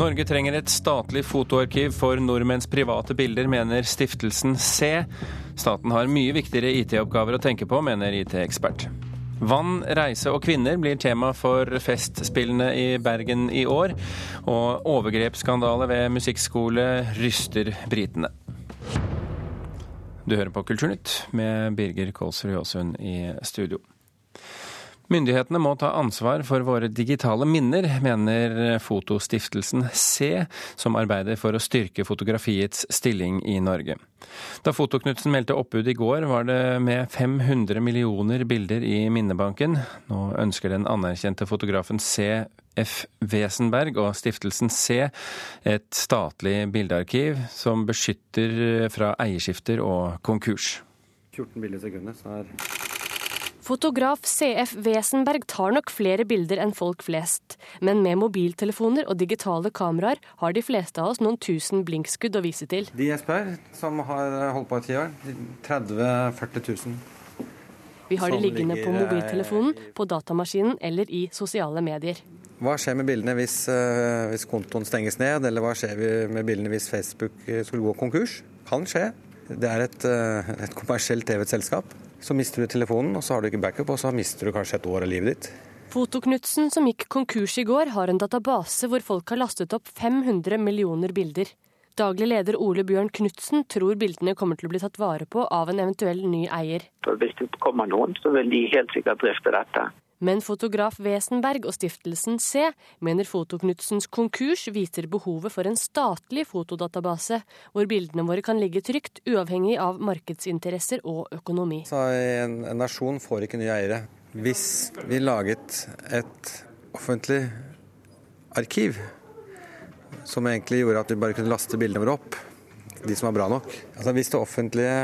Norge trenger et statlig fotoarkiv for nordmenns private bilder, mener stiftelsen C. Staten har mye viktigere IT-oppgaver å tenke på, mener IT-ekspert. Vann, reise og kvinner blir tema for Festspillene i Bergen i år. Og overgrepsskandale ved musikkskole ryster britene. Du hører på Kulturnytt med Birger Kolsrud Jåsund i studio. Myndighetene må ta ansvar for våre digitale minner, mener Fotostiftelsen C, som arbeider for å styrke fotografiets stilling i Norge. Da Fotoknutsen meldte oppbud i går, var det med 500 millioner bilder i minnebanken. Nå ønsker den anerkjente fotografen C. F. Wesenberg og stiftelsen C et statlig bildearkiv som beskytter fra eierskifter og konkurs. 14 bilder i sekundet, så er Fotograf CF Wesenberg tar nok flere bilder enn folk flest, men med mobiltelefoner og digitale kameraer har de fleste av oss noen tusen blinkskudd å vise til. De Jesper, som har holdt på i ti år, 30 000-40 000. Vi har det liggende ligger, på mobiltelefonen, på datamaskinen eller i sosiale medier. Hva skjer med bildene hvis, uh, hvis kontoen stenges ned, eller hva skjer med bildene hvis Facebook skulle gå konkurs? Kan skje. Det er et, uh, et kommersielt drevet selskap. Så mister du telefonen, og så har du ikke backup, og så mister du kanskje et år av livet ditt. Fotoknutsen, som gikk konkurs i går, har en database hvor folk har lastet opp 500 millioner bilder. Daglig leder Ole Bjørn Knutsen tror bildene kommer til å bli tatt vare på av en eventuell ny eier. Hvis det kommer noen, så vil de helt sikkert drifte dette. Men fotograf Wesenberg og stiftelsen C mener Fotoknutsens konkurs viser behovet for en statlig fotodatabase, hvor bildene våre kan ligge trygt, uavhengig av markedsinteresser og økonomi. Så en, en nasjon får ikke nye eiere. Hvis vi laget et offentlig arkiv som egentlig gjorde at vi bare kunne laste bildene våre opp, de som var bra nok. Altså Hvis det offentlige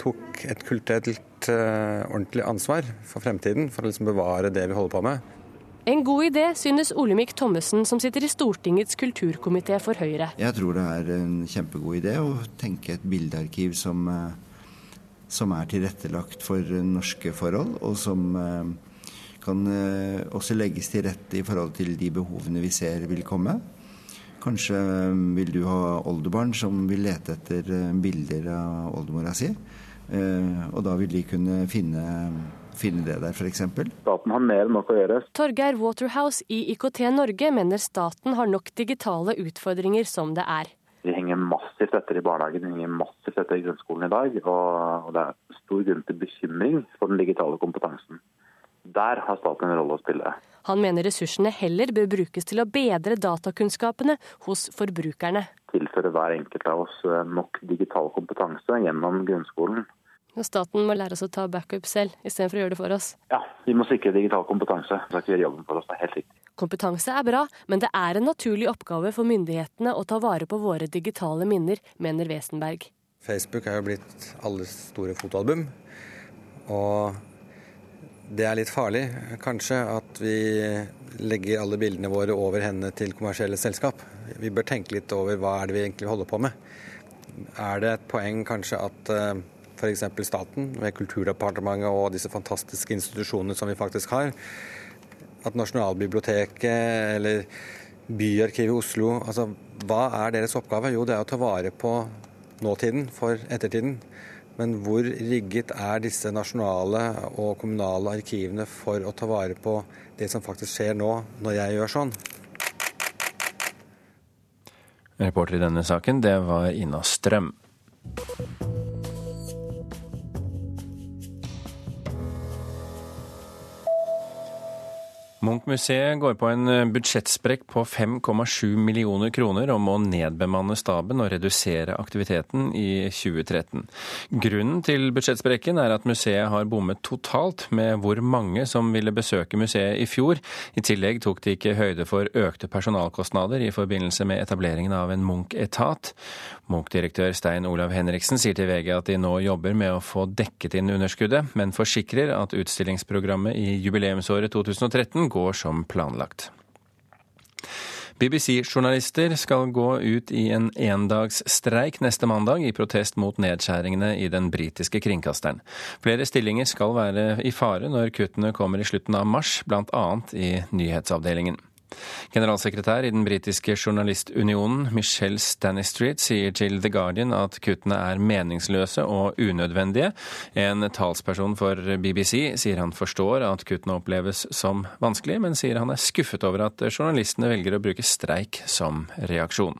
tok et kulturelt uh, ordentlig ansvar for fremtiden, for å liksom bevare det vi holder på med. En god idé, synes Olemic Thommessen, som sitter i Stortingets kulturkomité for Høyre. Jeg tror det er en kjempegod idé å tenke et bildearkiv som, eh, som er tilrettelagt for norske forhold, og som eh, kan også legges til rette i forhold til de behovene vi ser vil komme. Kanskje vil du ha oldebarn som vil lete etter bilder av oldemora si. Eh, og da vil de kunne finne, finne det der, f.eks. Staten har mer enn nok å gjøre. Torgeir Waterhouse i IKT Norge mener staten har nok digitale utfordringer som det er. Vi henger massivt etter i barnehagen, vi henger massivt etter i grunnskolen i dag. Og det er stor grunn til bekymring for den digitale kompetansen. Der har staten en rolle å spille. Han mener ressursene heller bør brukes til å bedre datakunnskapene hos forbrukerne. Tilføre hver enkelt av oss nok digital kompetanse gjennom grunnskolen. Staten må lære oss å ta backup selv, istedenfor å gjøre det for oss. Ja, vi må sikre digital kompetanse. Så ikke gjøre jobben for oss, det er helt riktig. Kompetanse er bra, men det er en naturlig oppgave for myndighetene å ta vare på våre digitale minner, mener Wesenberg. Facebook er jo blitt alles store fotoalbum. Og det er litt farlig, kanskje, at vi legger alle bildene våre over hendene til kommersielle selskap. Vi bør tenke litt over hva er det vi egentlig holder på med. Er det et poeng kanskje at eh, f.eks. staten, ved Kulturdepartementet og disse fantastiske institusjonene som vi faktisk har. At Nasjonalbiblioteket eller Byarkivet i Oslo altså Hva er deres oppgave? Jo, det er å ta vare på nåtiden for ettertiden. Men hvor rigget er disse nasjonale og kommunale arkivene for å ta vare på det som faktisk skjer nå, når jeg gjør sånn? Reporter i denne saken, det var Ina Strøm. Munch-museet går på en eh, budsjettsprekk på 5,7 millioner kroner og må nedbemanne staben og redusere aktiviteten i 2013. Grunnen til budsjettsprekken er at museet har bommet totalt med hvor mange som ville besøke museet i fjor. I tillegg tok de ikke høyde for økte personalkostnader i forbindelse med etableringen av en Munch-etat. Munch-direktør Stein Olav Henriksen sier til VG at de nå jobber med å få dekket inn underskuddet, men forsikrer at utstillingsprogrammet i jubileumsåret 2013 går som planlagt. BBC-journalister skal gå ut i en endagsstreik neste mandag i protest mot nedskjæringene i den britiske kringkasteren. Flere stillinger skal være i fare når kuttene kommer i slutten av mars, bl.a. i nyhetsavdelingen. Generalsekretær i den britiske journalistunionen, Michelle Stanistreet, sier til The Guardian at kuttene er meningsløse og unødvendige. En talsperson for BBC sier han forstår at kuttene oppleves som vanskelig, men sier han er skuffet over at journalistene velger å bruke streik som reaksjon.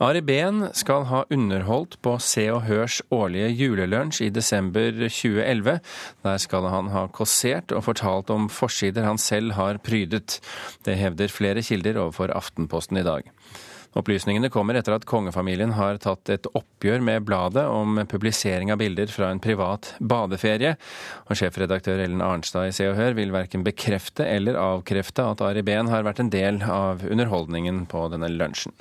Ari Behn skal ha underholdt på Se og Hørs årlige julelunsj i desember 2011. Der skal han ha kåsert og fortalt om forsider han selv har prydet. Det hevder flere kilder overfor Aftenposten i dag. Opplysningene kommer etter at kongefamilien har tatt et oppgjør med bladet om publisering av bilder fra en privat badeferie. Og sjefredaktør Ellen Arnstad i Se og Hør vil verken bekrefte eller avkrefte at Ari Behn har vært en del av underholdningen på denne lunsjen.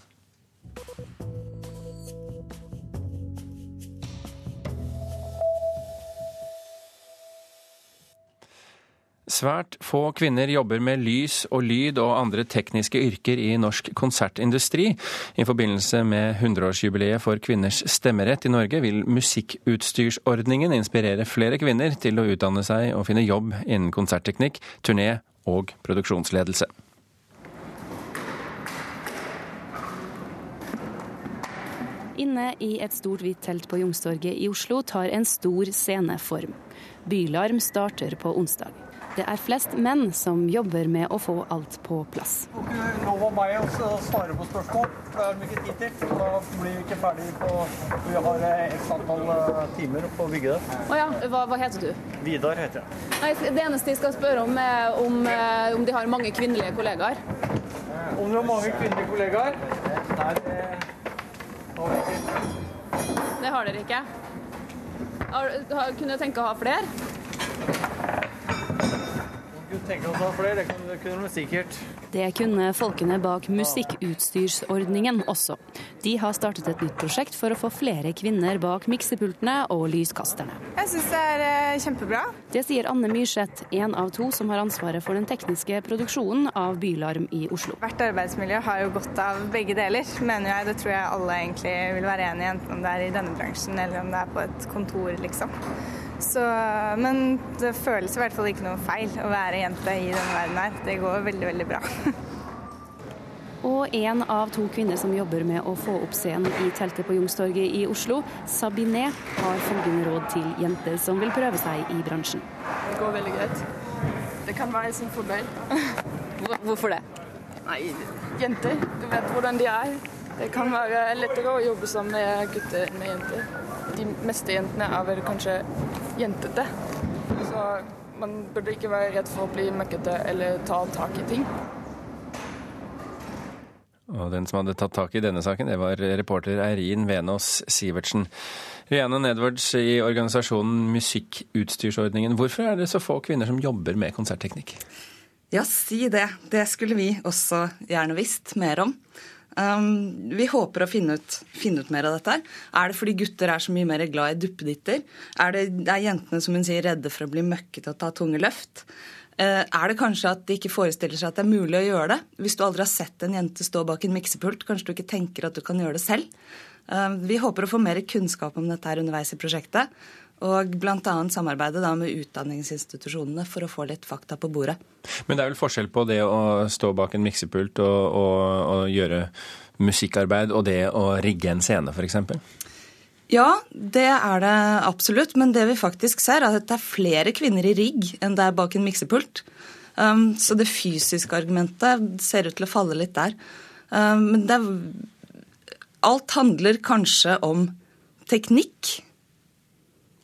Svært få kvinner jobber med lys og lyd og andre tekniske yrker i norsk konsertindustri. I forbindelse med 100-årsjubileet for kvinners stemmerett i Norge vil musikkutstyrsordningen inspirere flere kvinner til å utdanne seg og finne jobb innen konsertteknikk, turné og produksjonsledelse. Inne i et stort hvitt telt på Youngstorget i Oslo tar en stor sceneform. Bylarm starter på onsdag. Det er flest menn som jobber med å få alt på plass. Det får ikke lov av meg å svare på spørsmål. Det er ikke tid til. Da blir vi ikke ferdig på Vi har x antall eh, timer på å bygge det. Å ja. Hva, hva, heter du? Vidar heter jeg. Nei, det eneste jeg skal spørre om, er om, eh, om de har mange kvinnelige kollegaer. Om de har mange kvinnelige kollegaer? Nei, det. Det har dere ikke? Har, kunne du tenke å ha flere? Kunne tenke oss å ha flere, det kunne de sikkert. Det kunne folkene bak Musikkutstyrsordningen også. De har startet et nytt prosjekt for å få flere kvinner bak miksepultene og lyskasterne. Jeg syns det er eh, kjempebra. Det sier Anne Myrseth, en av to som har ansvaret for den tekniske produksjonen av Bylarm i Oslo. Hvert arbeidsmiljø har jo godt av begge deler, mener jeg. Det tror jeg alle egentlig vil være enig i, enten om det er i denne bransjen eller om det er på et kontor, liksom. Så, men det føles i hvert fall ikke noe feil å være jente i denne verden her. Det går veldig, veldig bra. Og en av to kvinner som jobber med å få opp scenen i teltet på Youngstorget i Oslo, Sabine, har følgende råd til jenter som vil prøve seg i bransjen. Det går veldig greit. Det kan være sin fordel. Hvorfor det? Nei, jenter. Du vet hvordan de er. Det kan være lettere å jobbe sammen med gutter enn med jenter. De meste jentene er vel kanskje jentete. Så man burde ikke være redd for å bli møkkete eller ta tak i ting. Og den som hadde tatt tak i denne saken, det var reporter Eirin Venås Sivertsen. Rianne Edwards i organisasjonen Musikkutstyrsordningen. Hvorfor er det så få kvinner som jobber med konsertteknikk? Ja, si det. Det skulle vi også gjerne visst mer om. Um, vi håper å finne ut, finne ut, mer av dette. Er det fordi gutter er så mye mer glad i duppeditter? Er det er jentene som hun sier, redde for å bli møkkete og ta tunge løft? Uh, er det kanskje at de ikke forestiller seg at det er mulig å gjøre det? Hvis du aldri har sett en jente stå bak en miksepult, kanskje du ikke tenker at du kan gjøre det selv? Uh, vi håper å få mer kunnskap om dette her underveis i prosjektet. Og bl.a. samarbeide da med utdanningsinstitusjonene for å få litt fakta på bordet. Men det er vel forskjell på det å stå bak en miksepult og, og, og gjøre musikkarbeid, og det å rigge en scene, f.eks.? Ja, det er det absolutt. Men det vi faktisk ser, er at det er flere kvinner i rigg enn det er bak en miksepult. Um, så det fysiske argumentet ser ut til å falle litt der. Um, men det er Alt handler kanskje om teknikk.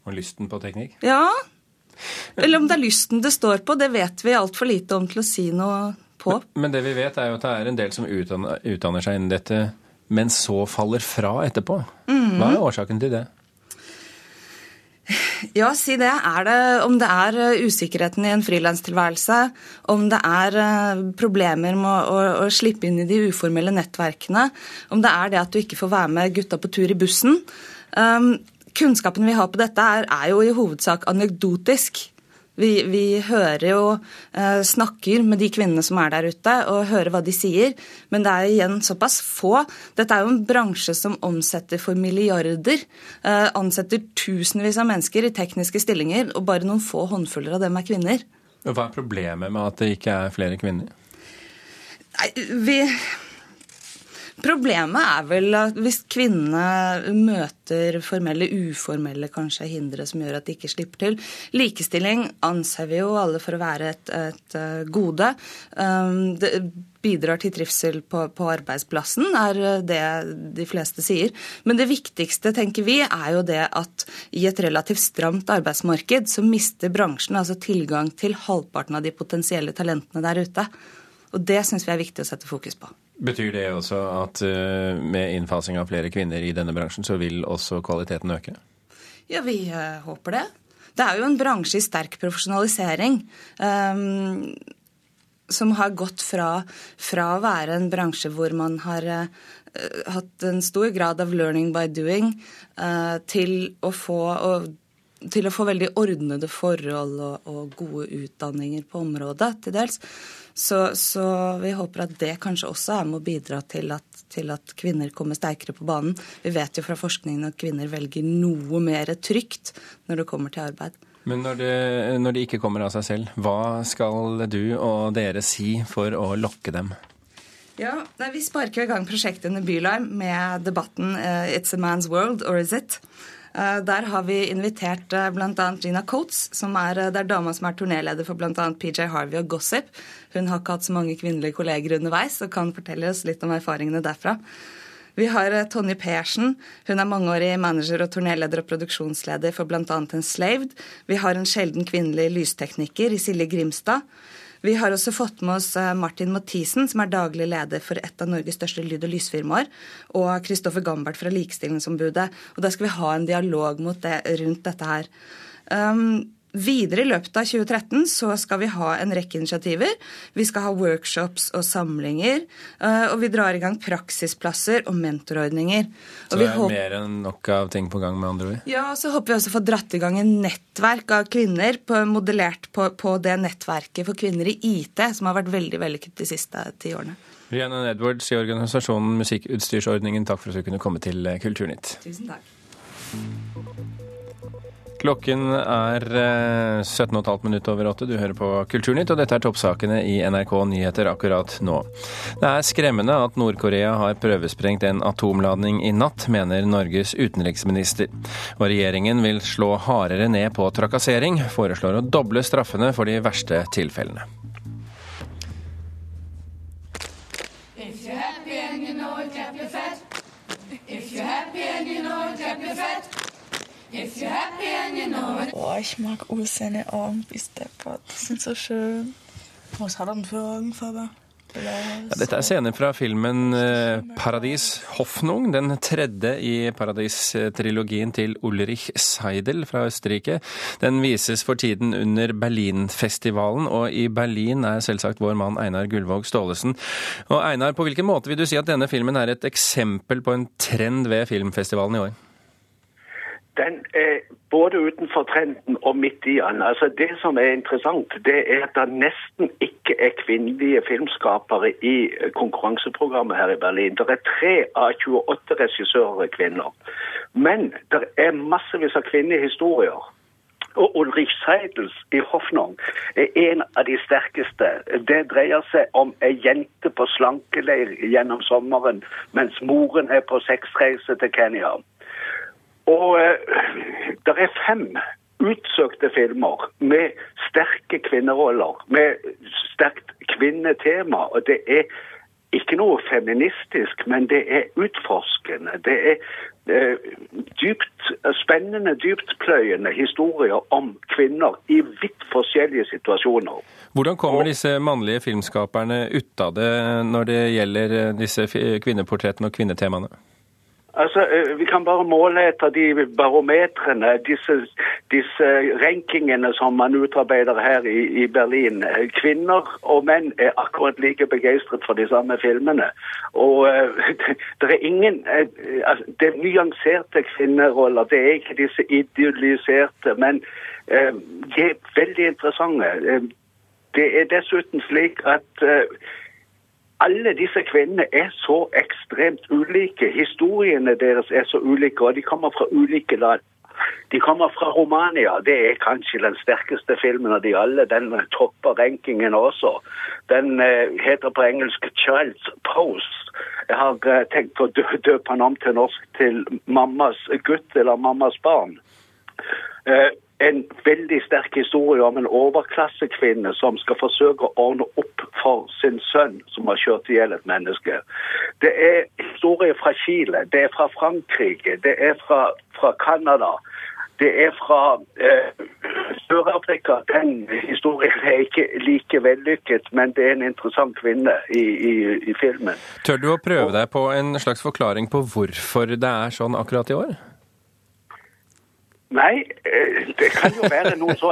Og lysten på teknikk? Ja. Eller om det er lysten det står på, det vet vi altfor lite om til å si noe på. Men, men, det vi vet, er jo at det er en del som utdanner, utdanner seg innen dette, men så faller fra etterpå. Mm. Hva er årsaken til det? Ja, si det. Er det om det er eh, usikkerheten i en frilanstilværelse, om det er eh, problemer med å, å, å, slippe inn i de uformelle nettverkene, om det er det at du ikke får være med gutta på tur i bussen. Um, kunnskapen vi har på dette, er, er jo i hovedsak anekdotisk. Vi, vi, hører jo eh, snakker med de kvinnene som er der ute, og hører hva de sier. Men det er igjen såpass få. Dette er jo en bransje som omsetter for milliarder. Eh, ansetter tusenvis av mennesker i tekniske stillinger, og bare noen få håndfuller av dem er kvinner. Hva er problemet med at det ikke er flere kvinner? Nei, vi Problemet er vel at hvis kvinnene møter formelle, uformelle kanskje hindre som gjør at de ikke slipper til. Likestilling anser vi jo alle for å være et, et eh, gode. Um, det bidrar til trivsel på, på, arbeidsplassen, er det de fleste sier. Men det viktigste, tenker vi, er jo det at i et relativt stramt arbeidsmarked så mister bransjen altså tilgang til halvparten av de potensielle talentene der ute. Og det syns vi er viktig å sette fokus på. Betyr det også at uh, med innfasing av flere kvinner i denne bransjen, så vil også kvaliteten øke? Ja, vi uh, håper det. Det er jo en bransje i sterk profesjonalisering. Um, som har gått fra, fra, å være en bransje hvor man har uh, hatt en stor grad av learning by doing, til å få og, til å få veldig ordnede forhold og, og, gode utdanninger på området, til dels. Så, så, vi håper at det kanskje også er med å bidra til at, til at, kvinner kommer sterkere på banen. Vi vet jo fra forskningen at kvinner velger noe mer trygt når det kommer til arbeid. Men når det, når det ikke kommer av seg selv, hva skal du og dere si for å lokke dem? Ja, nei, Vi sparker i gang prosjektet under Bylarm med debatten uh, 'It's a man's world, or is it?' Eh, der har vi invitert eh, bl.a. Gina Coates, som er, eh, det er dama som er turnéleder for bl.a. PJ Harvey og Gossip. Hun har ikke hatt så mange kvinnelige kolleger underveis og kan fortelle oss litt om erfaringene derfra. Vi har Tonje Persen. Hun er mangeårig manager og turnéleder og produksjonsleder for bl.a. Enslaved. Vi har en sjelden kvinnelig lystekniker i Silje Grimstad. Vi har også fått med oss eh, Martin Mathisen, som er daglig leder for et av Norges største lyd- og lysfirmaer, og Kristoffer Gambert fra Likestillingsombudet. Og da skal vi ha en dialog det, rundt dette her. Um, Videre i løpet av 2013 så skal vi ha en rekke initiativer. Vi skal ha workshops og samlinger. Eh, og vi drar i gang praksisplasser og mentorordninger. Så det er mer enn nok av ting på gang, med andre ord? Ja, og så håper vi også å få dratt i gang en nettverk av kvinner på, modellert på, på, det nettverket for kvinner i IT, som har vært veldig vellykket de siste ti årene. Rihanna Edwards i organisasjonen Musikkutstyrsordningen, takk for at du kunne komme til Kulturnytt. Tusen takk. Klokken er 17,5 eh, minutter over åtte. Du hører på Kulturnytt, og dette er toppsakene i NRK Nyheter akkurat nå. Det er skremmende at Nord-Korea har prøvesprengt en atomladning i natt, mener Norges utenriksminister. Og regjeringen vil slå hardere ned på trakassering, foreslår å doble straffene for de verste tilfellene. Boah, ich mag Uwe seine Augen wie Steppert. Die sind so schön. Was hat han für Augenfarbe? Ja, dette er scener fra filmen eh, 'Paradis Hoffnung', den tredje i Paradis-trilogien til Ulrich Seidel fra Østerrike. Den vises for tiden under Berlinfestivalen, og i Berlin er selvsagt vår mann Einar Gullvåg Staalesen. Og Einar, på hvilken måte vil du si at denne filmen er et eksempel på en trend ved filmfestivalen i år? den er både utenfor trenden og midt i den. Altså Det som er interessant, det er at det nesten ikke er kvinnelige filmskapere i konkurranseprogrammet her i Berlin. Det er tre av 28 regissører kvinner. Men det er massevis av kvinnehistorier. Og Ulrich Seidels i Hoffnung er en av de sterkeste. Det dreier seg om ei jente på slankeleir gjennom sommeren mens moren er på sexreise til Kenya. Og eh, det er fem utsøkte filmer med sterke kvinneroller, med sterkt kvinnetema. Og det er ikke noe feministisk, men det er utforskende. Det er eh, dypt spennende, dyptpløyende historier om kvinner i vidt forskjellige situasjoner. Hvordan kommer disse mannlige filmskaperne ut av det når det gjelder eh, disse kvinneportrettene og kvinnetemaene? Altså, eh, Vi kan bare måle etter de barometrene, disse, disse rankingene som man utarbeider her i, i, Berlin. Kvinner og menn er akkurat like begeistret for de samme filmene. Og det, det er ingen altså, Det er nyanserte kvinneroller. Det er ikke disse idealiserte, men de er veldig interessante. det er dessuten slik at alle disse kvinnene er så ekstremt ulike. Historiene deres er så ulike, og de kommer fra ulike land. De kommer fra Romania. Det er kanskje den sterkeste filmen av de alle. Den topper rankingen også. Den eh, heter på engelsk 'Child's Pose'. Jeg har eh, tenkt å døpe den om til norsk til 'Mammas gutt' eller 'Mammas barn'. En veldig sterk historie om en overklassekvinne som skal forsøke å ordne opp for sin sønn som har kjørt i hjel et menneske. Det er historier fra Chile, det er fra Frankrike, det er fra, fra Canada. Det er fra eh, Sør-Afrika. Den historien er ikke like vellykket, men det er en interessant kvinne i, i, i filmen. Tør du å prøve deg på en slags forklaring på hvorfor det er sånn akkurat i år? Nei, eh, det kan jo være noe så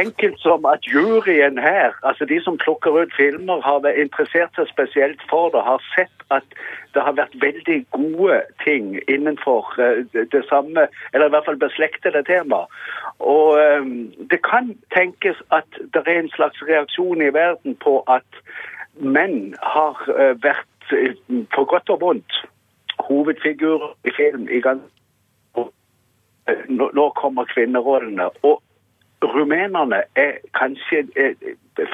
enkelt som at juryen her, altså de som plukker ut filmer, har interessert seg spesielt for det, har sett at det har vært veldig gode ting innenfor eh, det samme, eller i hvert fall beslektede tema. Og eh, det kan tenkes at det er en slags reaksjon i verden på at menn har vært, for godt og vondt, hovedfigurer i film i ganske nå kommer kvinnerollene. Og rumenerne er kanskje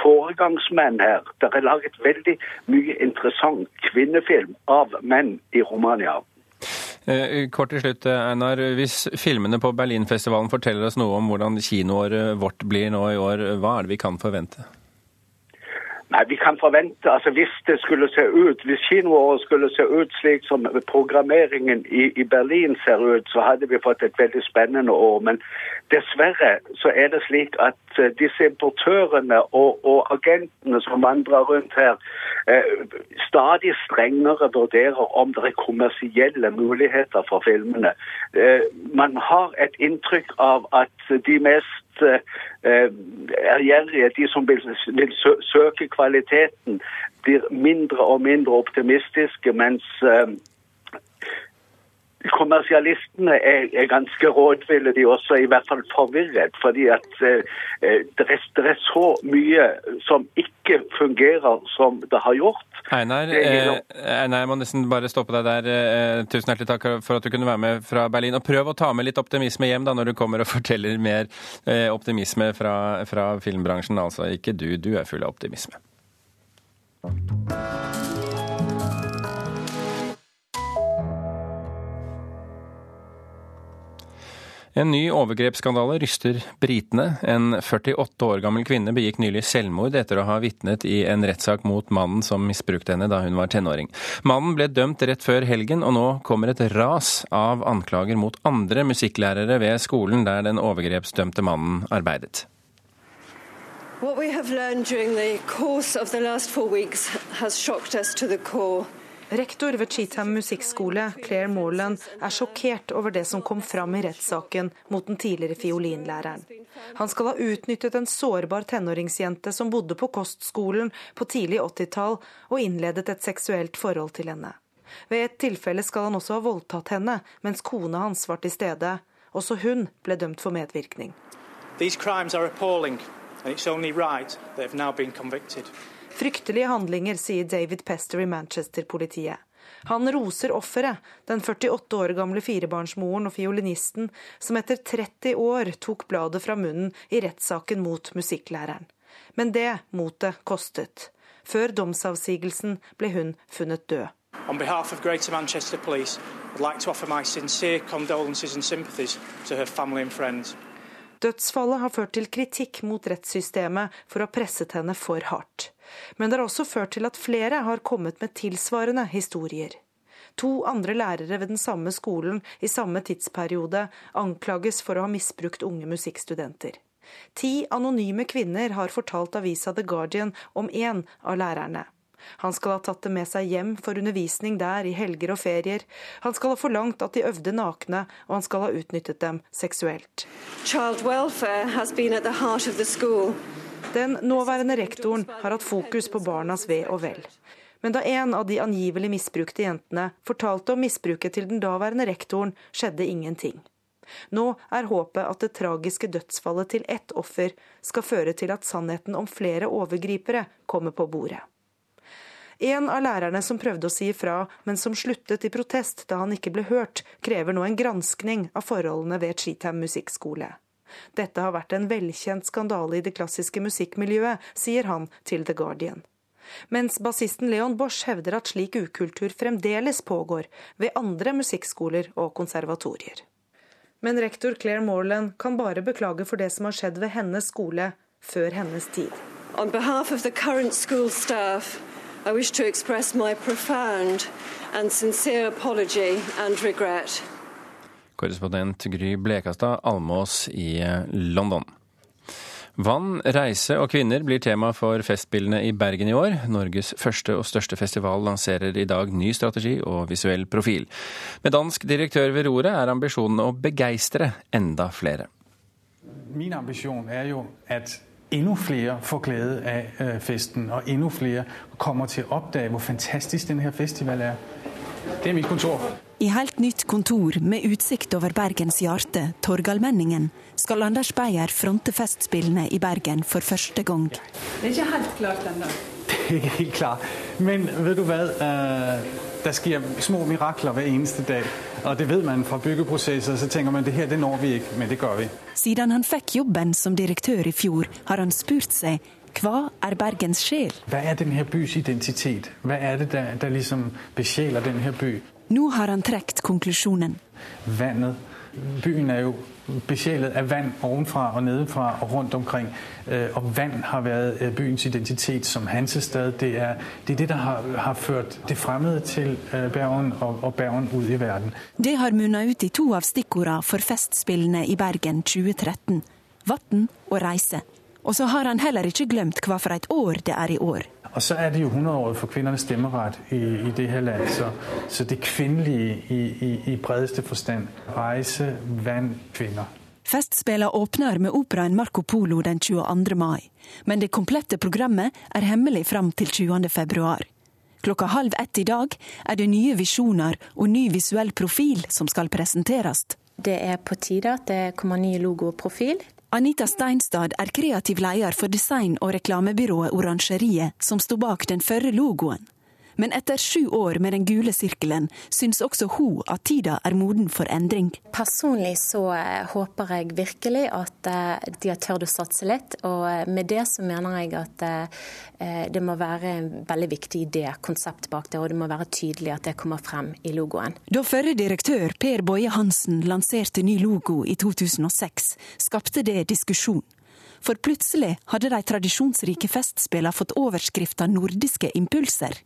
foregangsmenn her. Det er laget veldig mye interessant kvinnefilm av menn i Romania. Eh, kort til slutt, Einar. Hvis filmene på Berlinfestivalen forteller oss noe om hvordan kinoåret vårt blir nå i år, hva er det vi kan forvente? Nei, vi kan forvente, altså Hvis det skulle se ut, hvis kinoåret skulle se ut slik som programmeringen i, i, Berlin ser ut, så hadde vi fått et veldig spennende år. Men dessverre så er det slik at uh, disse importørene og, og, agentene som vandrer rundt her, eh, stadig strengere vurderer om det er kommersielle muligheter for filmene. Eh, man har et inntrykk av at de mest ærgjerrige, de som vil, vil søke kvaliteten, blir mindre og mindre optimistiske, mens kommersialistene er, er, ganske rådville, de også, i hvert fall forvirret. Fordi at eh, det, er, det, er, så mye som ikke fungerer som det har gjort. Einar, eh, Einar jeg må nesten bare stoppe deg der. Eh, tusen hjertelig takk for at du kunne være med fra Berlin. Og prøv å ta med litt optimisme hjem da når du kommer og forteller mer eh, optimisme fra, fra filmbransjen. Altså ikke du, du er full av optimisme. En ny overgrepsskandale ryster britene. En 48 år gammel kvinne begikk nylig selvmord etter å ha vitnet i en rettssak mot mannen som misbrukte henne da hun var tenåring. Mannen ble dømt rett før helgen, og nå kommer et ras av anklager mot andre musikklærere ved skolen der den overgrepsdømte mannen arbeidet. What we have learned during the course of the last four weeks has shocked us to the. Rektor ved Cheatham musikkskole, Claire Morland, er sjokkert over det som kom fram i rettssaken mot den tidligere fiolinlæreren. Han skal ha utnyttet en sårbar tenåringsjente som bodde på kostskolen på tidlig 80-tall, og innledet et seksuelt forhold til henne. Ved et tilfelle skal han også ha voldtatt henne, mens kona hans var til stede. Også hun ble dømt for medvirkning. These crimes are appalling, and it's only right they have now been convicted. Fryktelige handlinger, sier David Pester i Manchester-politiet. Han roser offeret, den 48 år gamle firebarnsmoren og fiolinisten, som etter 30 år tok bladet fra munnen i rettssaken mot musikklæreren. Men det motet kostet. Før domsavsigelsen ble hun funnet død. On behalf of Greater Manchester Police, I'd like to offer my sincere condolences and sympathies to her family and friends. Dødsfallet har ført til kritikk mot rettssystemet for å ha presset henne for hardt. Men det har også ført til at flere har kommet med tilsvarende historier. To andre lærere ved den samme skolen i samme tidsperiode anklages for å ha misbrukt unge musikkstudenter. Ti anonyme kvinner har fortalt avisa The Guardian om én av lærerne. Han skal ha tatt det med seg hjem for undervisning der i helger og ferier. Han skal ha forlangt at de øvde nakne, og han skal ha utnyttet dem seksuelt. Den nåværende rektoren har hatt fokus på barnas ve og vel. Men da en av de angivelig misbrukte jentene fortalte om misbruket til den daværende rektoren, skjedde ingenting. Nå er håpet at det tragiske dødsfallet til ett offer skal føre til at sannheten om flere overgripere kommer på bordet. En av lærerne som prøvde å si ifra, men som sluttet i protest da han ikke ble hørt, krever nå en granskning av forholdene ved Cheatham musikkskole. Dette har vært en velkjent skandale i det klassiske musikkmiljøet, sier han til The Guardian. Mens bassisten Leon Bosch hevder at slik ukultur fremdeles pågår ved andre musikkskoler og konservatorier. Men rektor Claire Morland kan bare beklage for det som har skjedd ved hennes skole før hennes tid. On behalf of the current school staff, I wish to express my profound and sincere apology and regret. Korrespondent Gry Blekastad Almås i London. Vann, reise og kvinner blir tema for Festspillene i Bergen i år. Norges første og største festival lanserer i dag ny strategi og visuell profil. Med dansk direktør ved roret er ambisjonen å begeistre enda flere. Min ambisjon er jo at enda flere får glede av øh, festen, og enda flere kommer til å oppdage hvor fantastisk denne festivalen er. Det er mitt kontor. I helt nytt kontor med utsikt over Bergens hjerte, Torgallmenningen, skal Anders Beyer fronte Festspillene i Bergen for første gang. Det er ikke helt klart ennå. Det er ikke helt klart. Men vet du hva? Øh, det skjer små mirakler hver eneste dag. Og det vet man fra byggeprosesser. Så tenker man det her det når vi ikke, men det gjør vi. Siden han fikk jobben som direktør i fjor, har han spurt seg hva er Bergens sjel? Hva er denne bys identitet? Hva er det der, liksom besjeler denne by? Nå har han trukket konklusjonen. Vannet. Byen er jo besjelet av vann ovenfra og nedenfra og rundt omkring. Øh, og vann har vært øh, byens identitet som hansestad. Det er det, er det der har, har, ført det fremmede til øh, Bergen og, og Bergen ut i verden. Det har munnet ut i to av stikkordene for Festspillene i Bergen 2013. Vann og reise. Og så har han heller ikke glemt hva for et år det er i år. Og så er det jo 100-året for kvinnernes stemmerett i, i, det her land. Så, så det kvinnelige i, i, i, bredeste forstand. Reise, vann, kvinner. Festspillene åpner med operaen Marco Polo den 22. mai. Men det komplette programmet er hemmelig fram til 20. februar. Klokka halv ett i dag er det nye visjoner og ny visuell profil som skal presenteres. Det er på tide at det kommer ny logo og profil. Anita Steinstad er kreativ leder for design- og reklamebyrået Orangeriet, som sto bak den førre logoen. Men etter sju år med den gule sirkelen syns også hun at tida er moden for endring. Personlig så eh, håper jeg virkelig at eh, de har tørt å satse litt. Og eh, med det så mener jeg at det må være en veldig viktig idé, konsept bak det, og det må være tydelig at det kommer frem i logoen. Da førre direktør Per Boje Hansen lanserte ny logo i 2006, skapte det diskusjon. For plutselig hadde de tradisjonsrike festspillene fått overskrifta 'Nordiske impulser'.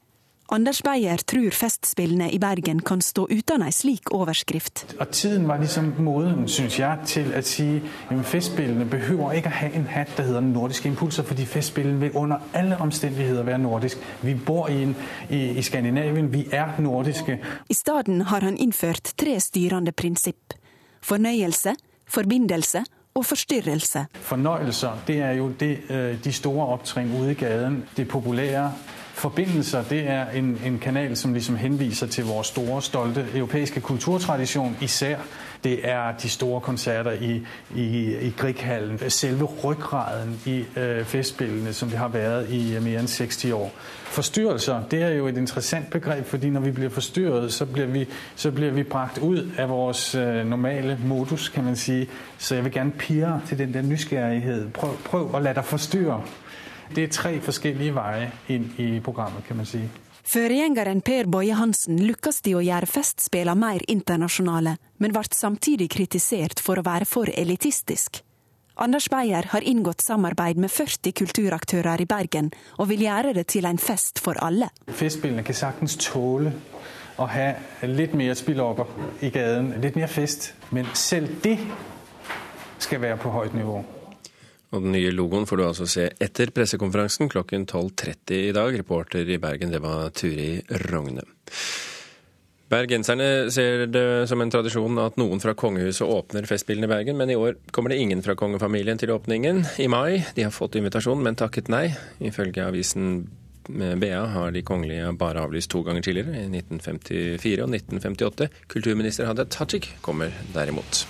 Anders Beyer tror Festspillene i Bergen kan stå uten ei slik overskrift. Og Tiden var liksom moden synes jeg, til å si at Festspillene behøver ikke å ha en hatt som heter nordiske impulser, fordi Festspillene vil under alle omstendigheter være nordisk. Vi bor i, en, i, i Skandinavien, vi er nordiske. I stedet har han innført tre styrende prinsipp. Fornøyelse, forbindelse og forstyrrelse. Fornøyelser det er jo det, øh, de store opptrinn ute i gaten. Det populære Forbindelser det er en, en kanal som liksom henviser til vår store, stolte europeiske kulturtradisjon. Især det er de store konserter i, i, i Grieghallen. Selve ryggraden i øh, festspillene som det har vært i mer enn 60 år. Forstyrrelser det er jo et interessant begrep, fordi når vi blir forstyrret, så blir vi, så blir vi brakt ut av vår øh, normale modus, kan man si. Så jeg vil gjerne pirre til den der nysgjerrighet. Prøv, prøv å la deg forstyrre. Det er tre forskjellige veier inn i programmet, kan man si. Førgjengeren Per Boje Hansen lykkes i å gjøre Festspillene mer internasjonale, men ble samtidig kritisert for å være for elitistisk. Anders Beyer har inngått samarbeid med 40 kulturaktører i Bergen, og vil gjøre det til en fest for alle. Festspillene kan saktens tåle å ha litt mer spillopper i gaten, litt mer fest. Men selv det skal være på høyt nivå. Og den nye logoen får du altså se etter pressekonferansen klokken 12.30 i dag. Reporter i Bergen, det var Turi Rogne. Bergenserne ser det som en tradisjon at noen fra kongehuset åpner Festspillene i Bergen, men i år kommer det ingen fra kongefamilien til åpningen i mai. De har fått invitasjon, men takket nei. Ifølge avisen BA har de kongelige bare avlyst to ganger tidligere, i 1954 og 1958. Kulturminister Hadia Tajik kommer derimot.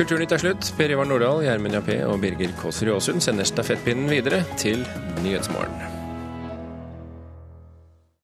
Kulturnytt er slutt. Per Ivar Nordahl, Gjermund Jappé og Birger Kåsrud Aasund sender stafettpinnen videre til Nyhetsmorgen.